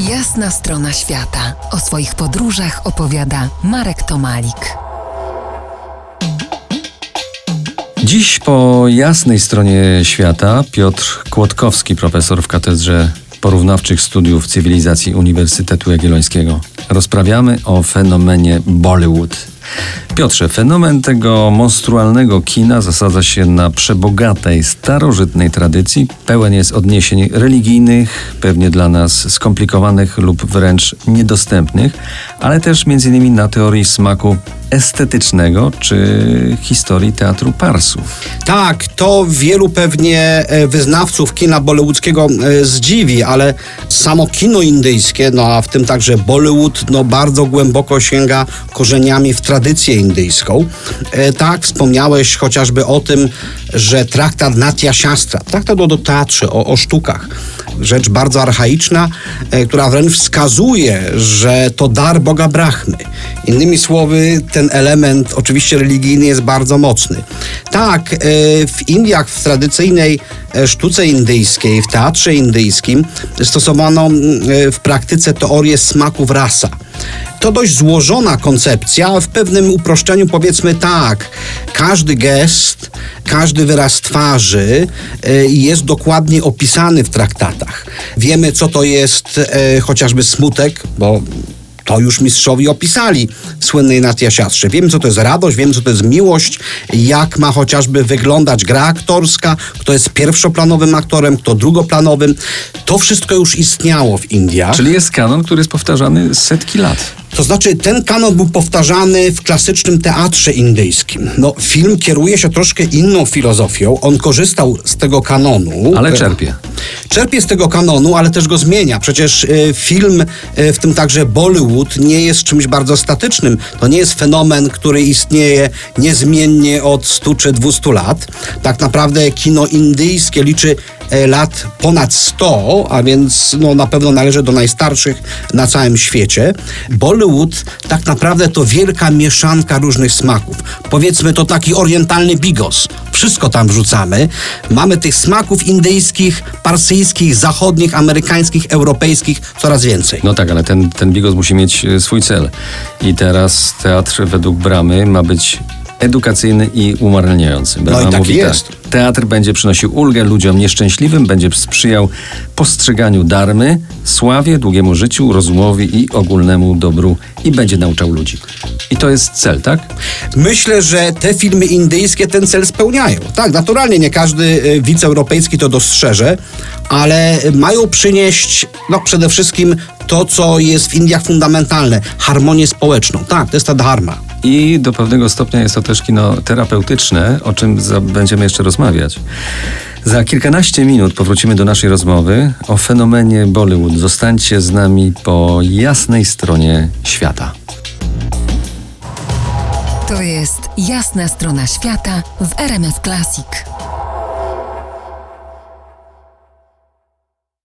Jasna strona świata. O swoich podróżach opowiada Marek Tomalik. Dziś po jasnej stronie świata Piotr Kłodkowski, profesor w Katedrze Porównawczych Studiów Cywilizacji Uniwersytetu Jagiellońskiego. Rozprawiamy o fenomenie Bollywood. Piotrze, fenomen tego monstrualnego kina zasadza się na przebogatej, starożytnej tradycji. Pełen jest odniesień religijnych, pewnie dla nas skomplikowanych lub wręcz niedostępnych, ale też m.in. na teorii smaku estetycznego czy historii teatru Parsów. Tak, to wielu pewnie e, wyznawców kina bollywoodzkiego e, zdziwi, ale samo kino indyjskie, no a w tym także Bollywood, no bardzo głęboko sięga korzeniami w tradycję indyjską. E, tak, wspomniałeś chociażby o tym, że traktat Natya Shastra, traktat o teatrze, o, o sztukach, rzecz bardzo archaiczna, która wręcz wskazuje, że to dar Boga Brahmy. Innymi słowy, ten element oczywiście religijny jest bardzo mocny. Tak, e, w Indiach, w tradycyjnej e, sztuce indyjskiej, w teatrze indyjskim stosowano e, w praktyce teorię smaków rasa. To dość złożona koncepcja, w pewnym uproszczeniu powiedzmy tak, każdy gest, każdy wyraz twarzy jest dokładnie opisany w traktatach. Wiemy, co to jest chociażby smutek, bo to już mistrzowi opisali w słynnej Natia Siastrze. Wiemy, co to jest radość, wiemy, co to jest miłość, jak ma chociażby wyglądać gra aktorska, kto jest pierwszoplanowym aktorem, kto drugoplanowym. To wszystko już istniało w Indiach. Czyli jest kanon, który jest powtarzany setki lat. To znaczy, ten kanon był powtarzany w klasycznym teatrze indyjskim. No, film kieruje się troszkę inną filozofią. On korzystał z tego kanonu. Ale czerpie. Czerpie z tego kanonu, ale też go zmienia. Przecież y, film, y, w tym także Bollywood, nie jest czymś bardzo statycznym. To nie jest fenomen, który istnieje niezmiennie od 100 czy 200 lat. Tak naprawdę kino indyjskie liczy e, lat ponad 100, a więc no, na pewno należy do najstarszych na całym świecie. Bollywood tak naprawdę to wielka mieszanka różnych smaków. Powiedzmy to taki orientalny bigos. Wszystko tam wrzucamy. Mamy tych smaków indyjskich, parsyjskich, zachodnich, amerykańskich, europejskich coraz więcej. No tak, ale ten, ten bigos musi mieć e, swój cel. I teraz teatr według Bramy ma być edukacyjny i umaralniający. Brama no i tak mówi jest. Teatr będzie przynosił ulgę ludziom nieszczęśliwym, będzie sprzyjał postrzeganiu darmy, sławie, długiemu życiu, rozumowi i ogólnemu dobru i będzie nauczał ludzi. I to jest cel, tak? Myślę, że te filmy indyjskie ten cel spełniają. Tak, naturalnie nie każdy y, widz europejski to dostrzeże, ale mają przynieść no, przede wszystkim to, co jest w Indiach fundamentalne harmonię społeczną. Tak, to jest ta dharma. I do pewnego stopnia jest to też kino terapeutyczne, o czym będziemy jeszcze rozmawiać. Za kilkanaście minut powrócimy do naszej rozmowy o fenomenie Bollywood. Zostańcie z nami po jasnej stronie świata. To jest jasna strona świata w RMS Classic.